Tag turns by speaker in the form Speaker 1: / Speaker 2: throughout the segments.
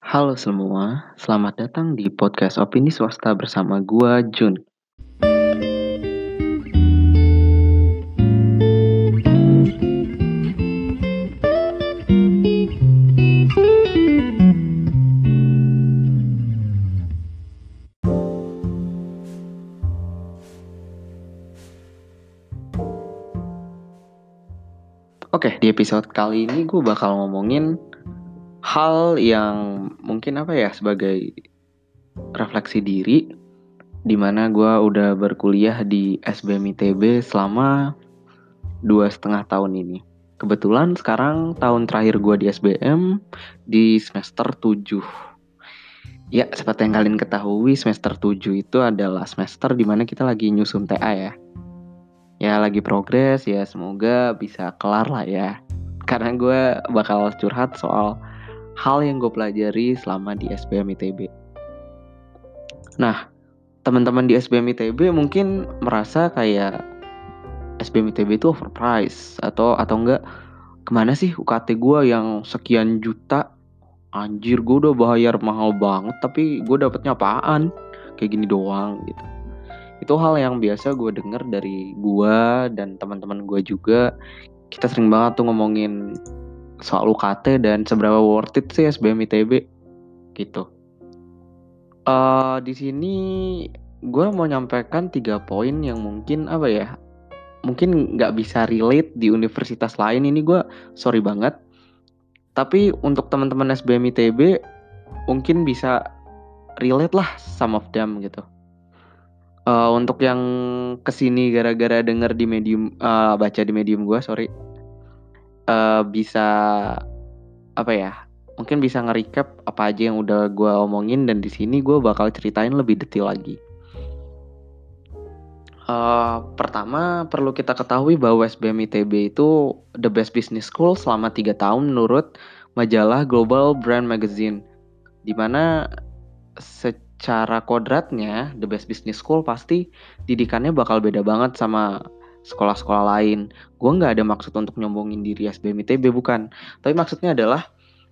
Speaker 1: Halo semua, selamat datang di podcast Opini Swasta bersama gua Jun. Oke, di episode kali ini gue bakal ngomongin hal yang mungkin apa ya sebagai refleksi diri di mana gue udah berkuliah di SBM ITB selama dua setengah tahun ini. Kebetulan sekarang tahun terakhir gue di SBM di semester 7. Ya, seperti yang kalian ketahui, semester 7 itu adalah semester di mana kita lagi nyusun TA ya ya lagi progres ya semoga bisa kelar lah ya karena gue bakal curhat soal hal yang gue pelajari selama di SBM ITB nah teman-teman di SBM ITB mungkin merasa kayak SBM ITB itu overpriced atau atau enggak? Ke mana sih UKT gue yang sekian juta? Anjir gue udah bayar mahal banget tapi gue dapetnya apaan? Kayak gini doang gitu. Itu hal yang biasa gue denger dari gue dan teman-teman gue juga. Kita sering banget tuh ngomongin soal UKT dan seberapa worth it sih SBM ITB gitu. Uh, di sini gue mau nyampaikan tiga poin yang mungkin apa ya mungkin nggak bisa relate di universitas lain. Ini gue sorry banget. Tapi untuk teman-teman SBM ITB mungkin bisa relate lah some of them gitu. Uh, untuk yang ke sini gara-gara denger di medium uh, baca di medium gue sorry uh, bisa apa ya mungkin bisa nge-recap apa aja yang udah gue omongin dan di sini gue bakal ceritain lebih detail lagi. Uh, pertama perlu kita ketahui bahwa SBM ITB itu the best business school selama tiga tahun menurut majalah Global Brand Magazine di mana secara kodratnya The Best Business School pasti didikannya bakal beda banget sama sekolah-sekolah lain. Gue nggak ada maksud untuk nyombongin diri SBM ITB bukan. Tapi maksudnya adalah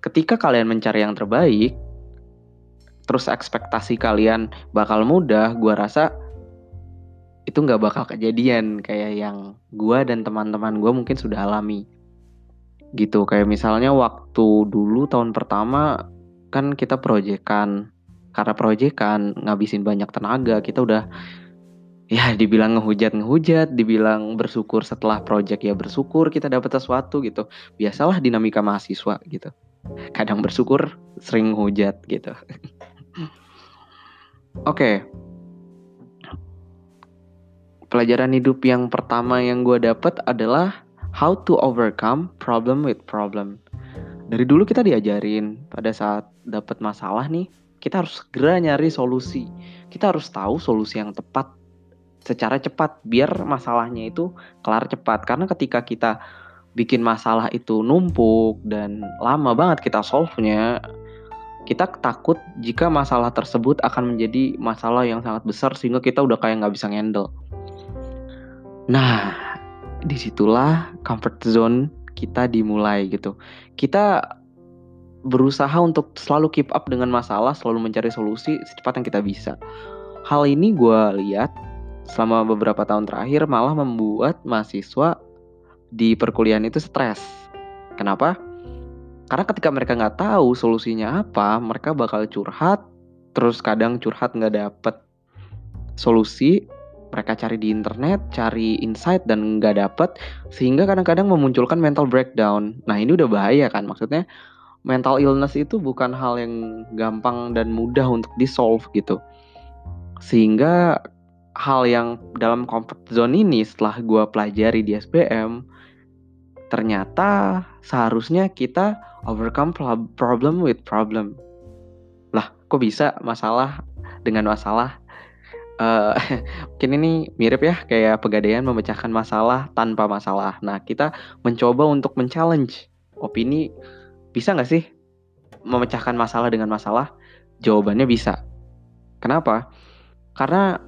Speaker 1: ketika kalian mencari yang terbaik, terus ekspektasi kalian bakal mudah, gue rasa itu nggak bakal kejadian kayak yang gue dan teman-teman gue mungkin sudah alami gitu kayak misalnya waktu dulu tahun pertama kan kita proyekan karena proyek kan ngabisin banyak tenaga kita udah ya dibilang ngehujat ngehujat dibilang bersyukur setelah proyek ya bersyukur kita dapat sesuatu gitu. Biasalah dinamika mahasiswa gitu. Kadang bersyukur sering hujat gitu. Oke. Okay. pelajaran hidup yang pertama yang gue dapat adalah how to overcome problem with problem. Dari dulu kita diajarin pada saat dapat masalah nih kita harus segera nyari solusi. Kita harus tahu solusi yang tepat secara cepat biar masalahnya itu kelar cepat. Karena ketika kita bikin masalah itu numpuk dan lama banget kita solve-nya, kita takut jika masalah tersebut akan menjadi masalah yang sangat besar sehingga kita udah kayak nggak bisa handle. Nah, di situlah comfort zone kita dimulai gitu. Kita berusaha untuk selalu keep up dengan masalah, selalu mencari solusi secepat yang kita bisa. Hal ini gue lihat selama beberapa tahun terakhir malah membuat mahasiswa di perkuliahan itu stres. Kenapa? Karena ketika mereka nggak tahu solusinya apa, mereka bakal curhat, terus kadang curhat nggak dapet solusi, mereka cari di internet, cari insight dan nggak dapet, sehingga kadang-kadang memunculkan mental breakdown. Nah ini udah bahaya kan, maksudnya mental illness itu bukan hal yang gampang dan mudah untuk di solve gitu sehingga hal yang dalam comfort zone ini setelah gue pelajari di SBM ternyata seharusnya kita overcome problem with problem lah kok bisa masalah dengan masalah uh, mungkin ini mirip ya kayak pegadaian memecahkan masalah tanpa masalah nah kita mencoba untuk men-challenge opini bisa nggak sih memecahkan masalah dengan masalah? Jawabannya bisa. Kenapa? Karena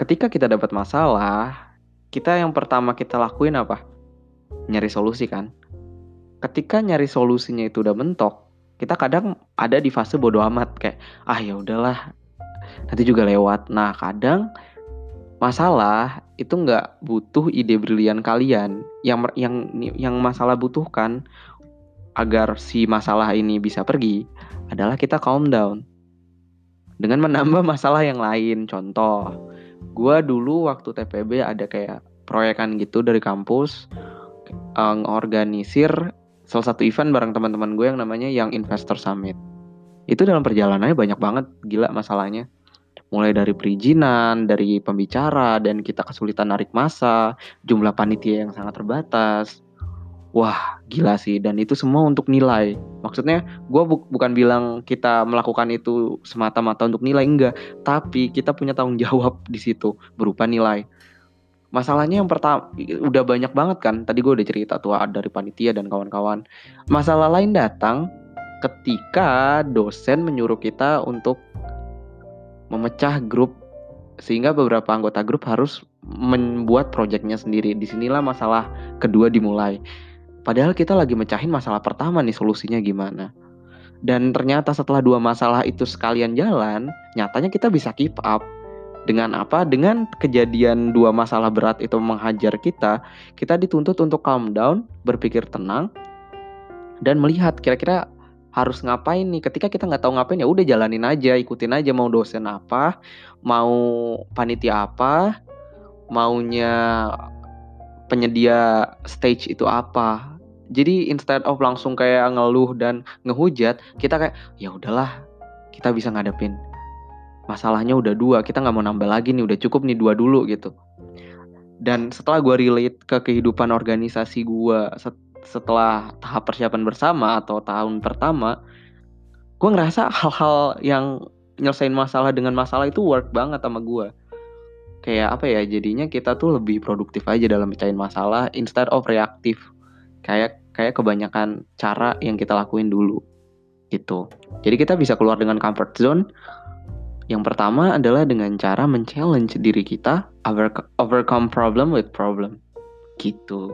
Speaker 1: ketika kita dapat masalah, kita yang pertama kita lakuin apa? Nyari solusi kan? Ketika nyari solusinya itu udah mentok, kita kadang ada di fase bodoh amat kayak ah ya udahlah nanti juga lewat nah kadang masalah itu nggak butuh ide brilian kalian yang yang yang masalah butuhkan agar si masalah ini bisa pergi adalah kita calm down dengan menambah masalah yang lain contoh gue dulu waktu TPB ada kayak proyekan gitu dari kampus uh, ngorganisir salah satu event bareng teman-teman gue yang namanya Young Investor Summit. Itu dalam perjalanannya banyak banget gila masalahnya. Mulai dari perizinan, dari pembicara, dan kita kesulitan narik masa, jumlah panitia yang sangat terbatas. Wah, gila sih. Dan itu semua untuk nilai. Maksudnya, gue bu bukan bilang kita melakukan itu semata-mata untuk nilai, enggak. Tapi kita punya tanggung jawab di situ, berupa nilai masalahnya yang pertama udah banyak banget kan tadi gue udah cerita tuh dari panitia dan kawan-kawan masalah lain datang ketika dosen menyuruh kita untuk memecah grup sehingga beberapa anggota grup harus membuat proyeknya sendiri di sinilah masalah kedua dimulai padahal kita lagi mecahin masalah pertama nih solusinya gimana dan ternyata setelah dua masalah itu sekalian jalan nyatanya kita bisa keep up dengan apa? Dengan kejadian dua masalah berat itu menghajar kita, kita dituntut untuk calm down, berpikir tenang, dan melihat kira-kira harus ngapain nih. Ketika kita nggak tahu ngapain ya udah jalanin aja, ikutin aja mau dosen apa, mau panitia apa, maunya penyedia stage itu apa. Jadi instead of langsung kayak ngeluh dan ngehujat, kita kayak ya udahlah, kita bisa ngadepin. Masalahnya udah dua kita nggak mau nambah lagi nih udah cukup nih dua dulu gitu. Dan setelah gue relate ke kehidupan organisasi gue set setelah tahap persiapan bersama atau tahun pertama gue ngerasa hal-hal yang nyelesain masalah dengan masalah itu work banget sama gue kayak apa ya jadinya kita tuh lebih produktif aja dalam mecahin masalah instead of reaktif kayak kayak kebanyakan cara yang kita lakuin dulu gitu jadi kita bisa keluar dengan comfort zone yang pertama adalah dengan cara men-challenge diri kita overcome problem with problem. Gitu.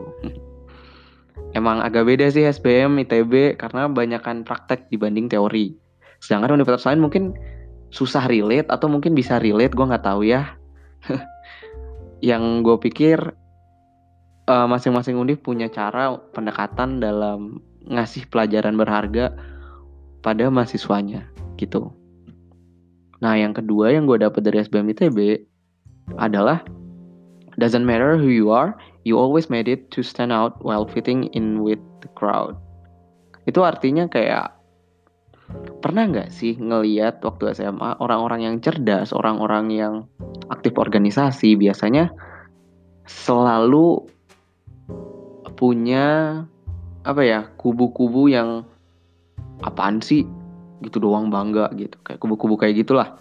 Speaker 1: Emang agak beda sih SBM, ITB karena banyakkan praktek dibanding teori. Sedangkan universitas lain mungkin susah relate atau mungkin bisa relate, gue nggak tahu ya. Yang gue pikir uh, masing-masing univ punya cara pendekatan dalam ngasih pelajaran berharga pada mahasiswanya gitu. Nah, yang kedua yang gue dapet dari SBM ITB adalah doesn't matter who you are, you always made it to stand out while fitting in with the crowd. Itu artinya kayak pernah nggak sih ngeliat waktu SMA orang-orang yang cerdas, orang-orang yang aktif organisasi biasanya selalu punya apa ya kubu-kubu yang apaan sih? Gitu doang bangga gitu. Kayak kubu-kubu kayak gitulah.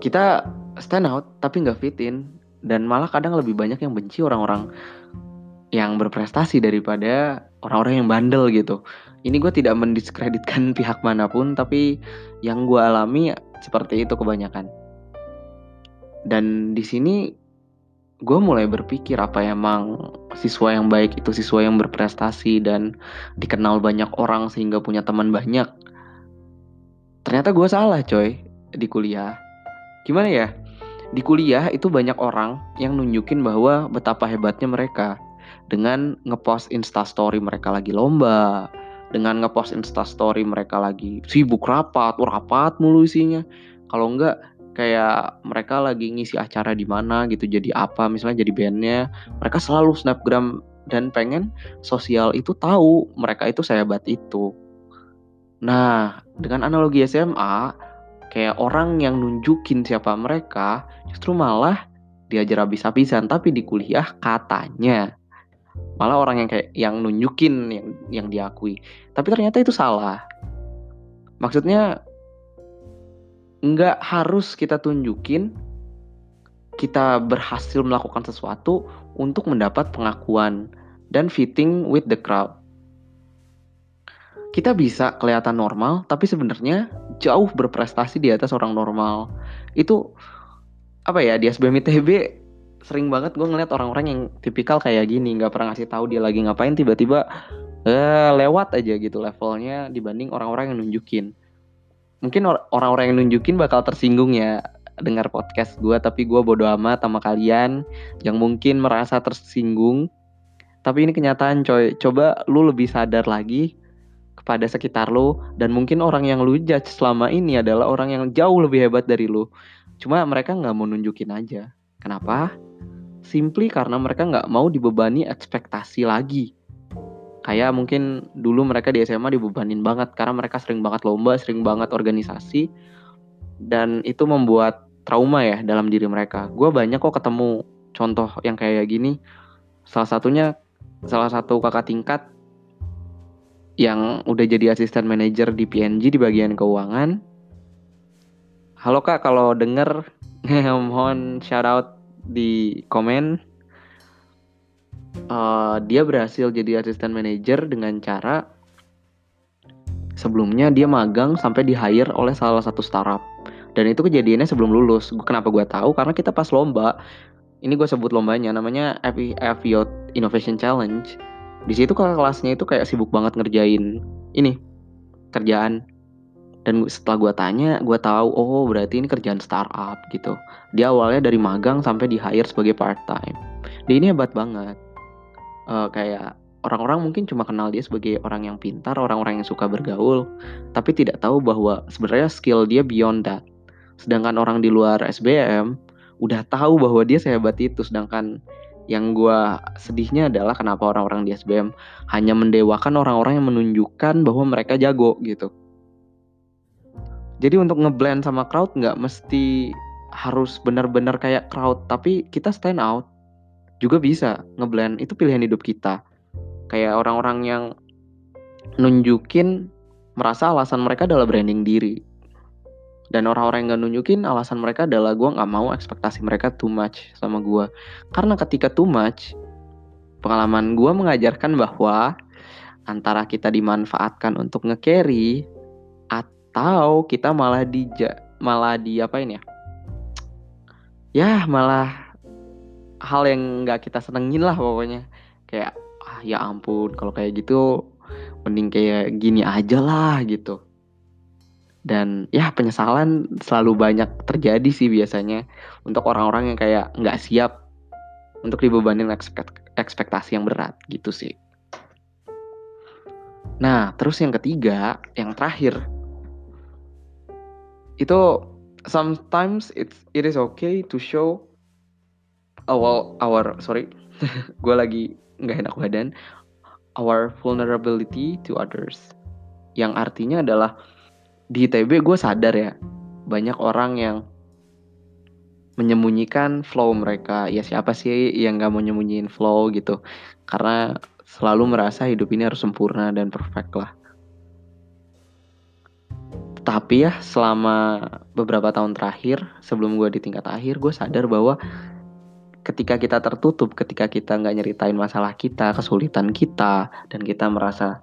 Speaker 1: Kita stand out tapi nggak fit in. Dan malah kadang lebih banyak yang benci orang-orang yang berprestasi daripada orang-orang yang bandel gitu. Ini gue tidak mendiskreditkan pihak mana pun tapi yang gue alami seperti itu kebanyakan. Dan di sini gue mulai berpikir apa emang siswa yang baik itu siswa yang berprestasi dan dikenal banyak orang sehingga punya teman banyak. Ternyata gue salah coy di kuliah. Gimana ya? Di kuliah itu banyak orang yang nunjukin bahwa betapa hebatnya mereka. Dengan ngepost instastory mereka lagi lomba dengan ngepost instastory mereka lagi sibuk rapat rapat mulu isinya. Kalau enggak kayak mereka lagi ngisi acara di mana gitu jadi apa misalnya jadi bandnya mereka selalu snapgram dan pengen sosial itu tahu mereka itu sehebat itu Nah, dengan analogi SMA, kayak orang yang nunjukin siapa mereka, justru malah diajar habis-habisan. Tapi di kuliah katanya malah orang yang kayak yang nunjukin yang yang diakui. Tapi ternyata itu salah. Maksudnya nggak harus kita tunjukin kita berhasil melakukan sesuatu untuk mendapat pengakuan dan fitting with the crowd. Kita bisa kelihatan normal tapi sebenarnya jauh berprestasi di atas orang normal. Itu apa ya di SBM ITB sering banget gue ngeliat orang-orang yang tipikal kayak gini nggak pernah ngasih tahu dia lagi ngapain tiba-tiba eh, lewat aja gitu levelnya dibanding orang-orang yang nunjukin mungkin orang-orang yang nunjukin bakal tersinggung ya dengar podcast gue tapi gue bodo amat sama kalian yang mungkin merasa tersinggung. Tapi ini kenyataan coy. Coba lu lebih sadar lagi kepada sekitar lu dan mungkin orang yang lu judge selama ini adalah orang yang jauh lebih hebat dari lu. Cuma mereka nggak mau nunjukin aja. Kenapa? Simply karena mereka nggak mau dibebani ekspektasi lagi kayak mungkin dulu mereka di SMA dibebanin banget karena mereka sering banget lomba, sering banget organisasi dan itu membuat trauma ya dalam diri mereka. Gue banyak kok ketemu contoh yang kayak gini. Salah satunya salah satu kakak tingkat yang udah jadi asisten manajer di PNG di bagian keuangan. Halo kak, kalau denger mohon shout out di komen uh, dia berhasil jadi asisten manajer dengan cara sebelumnya dia magang sampai di hire oleh salah satu startup. Dan itu kejadiannya sebelum lulus. Kenapa gue tahu? Karena kita pas lomba ini gue sebut lombanya namanya Aviot Innovation Challenge. Di situ kakak kelasnya itu kayak sibuk banget ngerjain ini kerjaan. Dan setelah gue tanya gue tahu oh berarti ini kerjaan startup gitu. Dia awalnya dari magang sampai di hire sebagai part time. Dia ini hebat banget uh, kayak orang-orang mungkin cuma kenal dia sebagai orang yang pintar, orang-orang yang suka bergaul, tapi tidak tahu bahwa sebenarnya skill dia beyond that. Sedangkan orang di luar SBM udah tahu bahwa dia sehebat itu, sedangkan yang gue sedihnya adalah kenapa orang-orang di SBM hanya mendewakan orang-orang yang menunjukkan bahwa mereka jago gitu. Jadi untuk ngeblend sama crowd nggak mesti harus benar-benar kayak crowd, tapi kita stand out juga bisa ngeblend. Itu pilihan hidup kita. Kayak orang-orang yang nunjukin merasa alasan mereka adalah branding diri. Dan orang-orang yang gak nunjukin alasan mereka adalah gue nggak mau ekspektasi mereka too much sama gue karena ketika too much pengalaman gue mengajarkan bahwa antara kita dimanfaatkan untuk nge-carry atau kita malah di malah di apa ini ya? Ya malah hal yang nggak kita senengin lah pokoknya kayak ah ya ampun kalau kayak gitu mending kayak gini aja lah gitu dan ya penyesalan selalu banyak terjadi sih biasanya untuk orang-orang yang kayak nggak siap untuk dibebanin ekspektasi yang berat gitu sih. Nah, terus yang ketiga, yang terakhir, itu sometimes it's it is okay to show awal our sorry. Gue lagi nggak enak badan. Our vulnerability to others. Yang artinya adalah di ITB gue sadar ya banyak orang yang menyembunyikan flow mereka. Ya siapa sih yang nggak mau nyembunyiin flow gitu? Karena selalu merasa hidup ini harus sempurna dan perfect lah. Tapi ya selama beberapa tahun terakhir sebelum gue di tingkat akhir gue sadar bahwa ketika kita tertutup, ketika kita nggak nyeritain masalah kita, kesulitan kita, dan kita merasa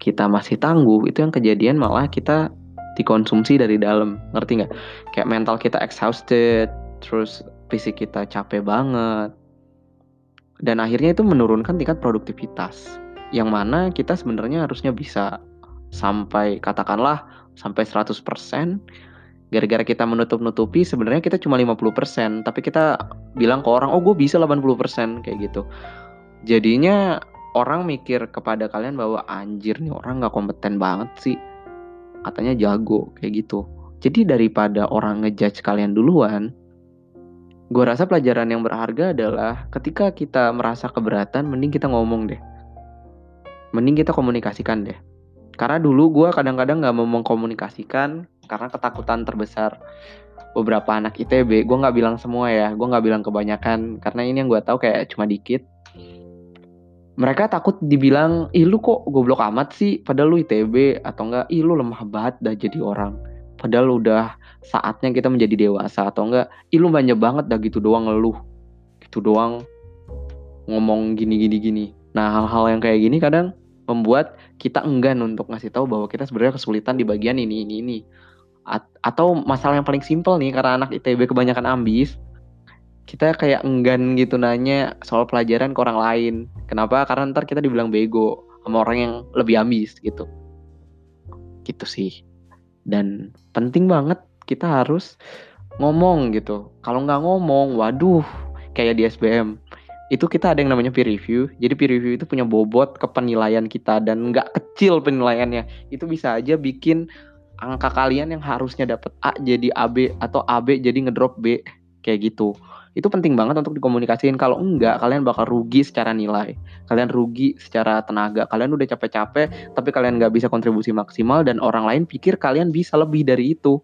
Speaker 1: kita masih tangguh, itu yang kejadian malah kita dikonsumsi dari dalam, ngerti nggak? Kayak mental kita exhausted, terus fisik kita capek banget, dan akhirnya itu menurunkan tingkat produktivitas, yang mana kita sebenarnya harusnya bisa sampai katakanlah sampai 100% gara-gara kita menutup-nutupi sebenarnya kita cuma 50% tapi kita bilang ke orang oh gue bisa 80% kayak gitu. Jadinya orang mikir kepada kalian bahwa anjir nih orang nggak kompeten banget sih. Katanya jago kayak gitu. Jadi daripada orang ngejudge kalian duluan gue rasa pelajaran yang berharga adalah ketika kita merasa keberatan mending kita ngomong deh. Mending kita komunikasikan deh. Karena dulu gue kadang-kadang nggak mau mengkomunikasikan karena ketakutan terbesar beberapa anak ITB gue nggak bilang semua ya gue nggak bilang kebanyakan. Karena ini yang gue tahu kayak cuma dikit. Mereka takut dibilang ih lu kok goblok amat sih? Padahal lu ITB atau enggak ih lu lemah banget dah jadi orang. Padahal udah saatnya kita menjadi dewasa atau enggak ih lu banyak banget dah gitu doang ngeluh. Gitu doang. Ngomong gini gini gini. Nah hal-hal yang kayak gini kadang membuat kita enggan untuk ngasih tahu bahwa kita sebenarnya kesulitan di bagian ini ini ini atau masalah yang paling simpel nih karena anak ITB kebanyakan ambis kita kayak enggan gitu nanya soal pelajaran ke orang lain. Kenapa? Karena ntar kita dibilang bego sama orang yang lebih ambis gitu. Gitu sih. Dan penting banget kita harus ngomong gitu. Kalau nggak ngomong, waduh, kayak di SBM itu kita ada yang namanya peer review. Jadi peer review itu punya bobot ke penilaian kita dan nggak kecil penilaiannya. Itu bisa aja bikin angka kalian yang harusnya dapat A jadi AB atau AB jadi ngedrop B kayak gitu. Itu penting banget untuk dikomunikasiin. Kalau enggak kalian bakal rugi secara nilai kalian rugi secara tenaga kalian udah capek-capek tapi kalian nggak bisa kontribusi maksimal dan orang lain pikir kalian bisa lebih dari itu.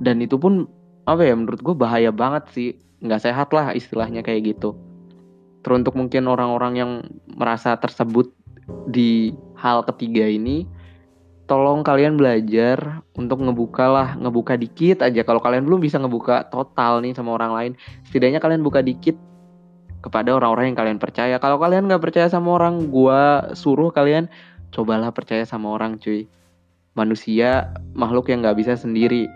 Speaker 1: Dan itu pun apa ya menurut gue bahaya banget sih. Nggak sehat lah istilahnya kayak gitu. Teruntuk mungkin orang-orang yang merasa tersebut di hal ketiga ini tolong kalian belajar untuk ngebuka lah, ngebuka dikit aja. Kalau kalian belum bisa ngebuka total nih sama orang lain, setidaknya kalian buka dikit kepada orang-orang yang kalian percaya. Kalau kalian nggak percaya sama orang, gua suruh kalian cobalah percaya sama orang, cuy. Manusia makhluk yang nggak bisa sendiri,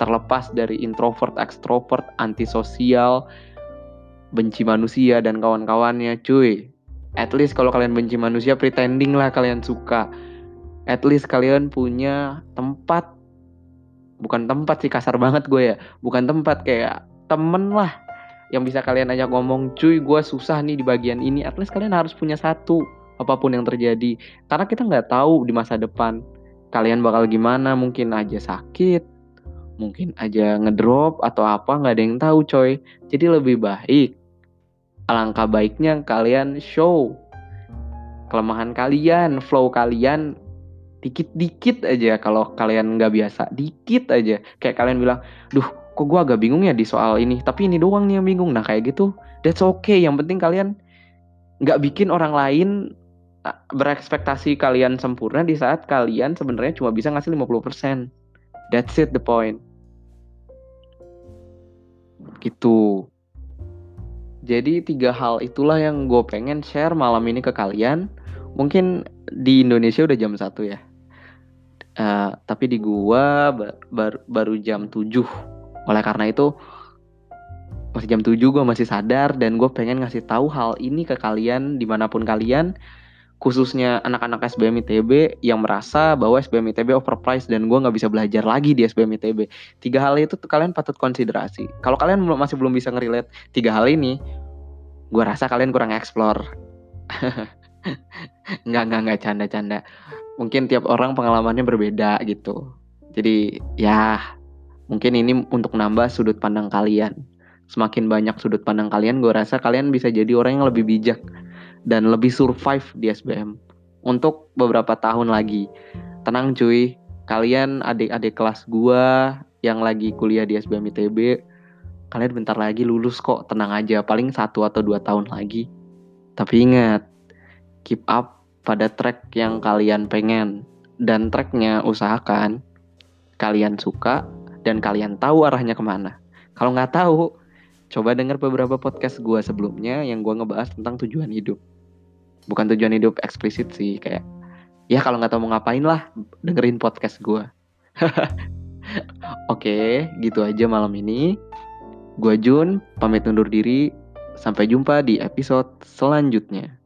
Speaker 1: terlepas dari introvert, extrovert, antisosial, benci manusia dan kawan-kawannya, cuy. At least kalau kalian benci manusia, pretending lah kalian suka at least kalian punya tempat. Bukan tempat sih kasar banget gue ya. Bukan tempat kayak temen lah yang bisa kalian ajak ngomong cuy gue susah nih di bagian ini. At least kalian harus punya satu apa pun yang terjadi. Karena kita nggak tahu di masa depan kalian bakal gimana. Mungkin aja sakit mungkin aja ngedrop atau apa nggak ada yang tahu coy. Jadi lebih baik alangkah baiknya kalian show kelemahan kalian flow kalian dikit-dikit aja. Kalau kalian nggak biasa dikit aja. Kayak kalian bilang duh kok gue agak bingung ya di soal ini. Tapi ini doang nih yang bingung. Nah kayak gitu that's okay. Yang penting kalian nggak bikin orang lain berekspektasi kalian sempurna di saat kalian sebenarnya cuma bisa ngasih 50% that's it the point. Gitu. Jadi tiga hal itulah yang gue pengen share malam ini ke kalian. Mungkin di Indonesia udah jam satu ya Uh, tapi di gua bar, bar, baru jam 7 oleh karena itu masih jam 7 gua masih sadar dan gue pengen ngasih tahu hal ini ke kalian di mana pun kalian khususnya anak-anak SBM ITB yang merasa bahwa SBM ITB overpriced dan gue nggak bisa belajar lagi di SBM ITB tiga hal itu kalian patut konsiderasi. Kalau kalian masih belum bisa ngerelate tiga hal ini gue rasa kalian kurang explore. Nggak nggak nggak canda-canda mungkin tiap orang pengalamannya berbeda gitu. Jadi ya mungkin ini untuk nambah sudut pandang kalian. Semakin banyak sudut pandang kalian, gue rasa kalian bisa jadi orang yang lebih bijak dan lebih survive di SBM untuk beberapa tahun lagi. Tenang cuy, kalian adik-adik kelas gue yang lagi kuliah di SBM ITB, kalian bentar lagi lulus kok, tenang aja, paling satu atau dua tahun lagi. Tapi ingat, keep up pada track yang kalian pengen dan tracknya usahakan kalian suka dan kalian tahu arahnya ke mana. Kalau nggak tahu, coba dengar beberapa podcast gue sebelumnya yang gue ngebahas tentang tujuan hidup. Bukan tujuan hidup eksplisit sih, kayak ya kalau nggak tahu mau ngapain lah, dengerin podcast gue. Oke, gitu aja malam ini. Gue Jun, pamit undur diri. Sampai jumpa di episode selanjutnya.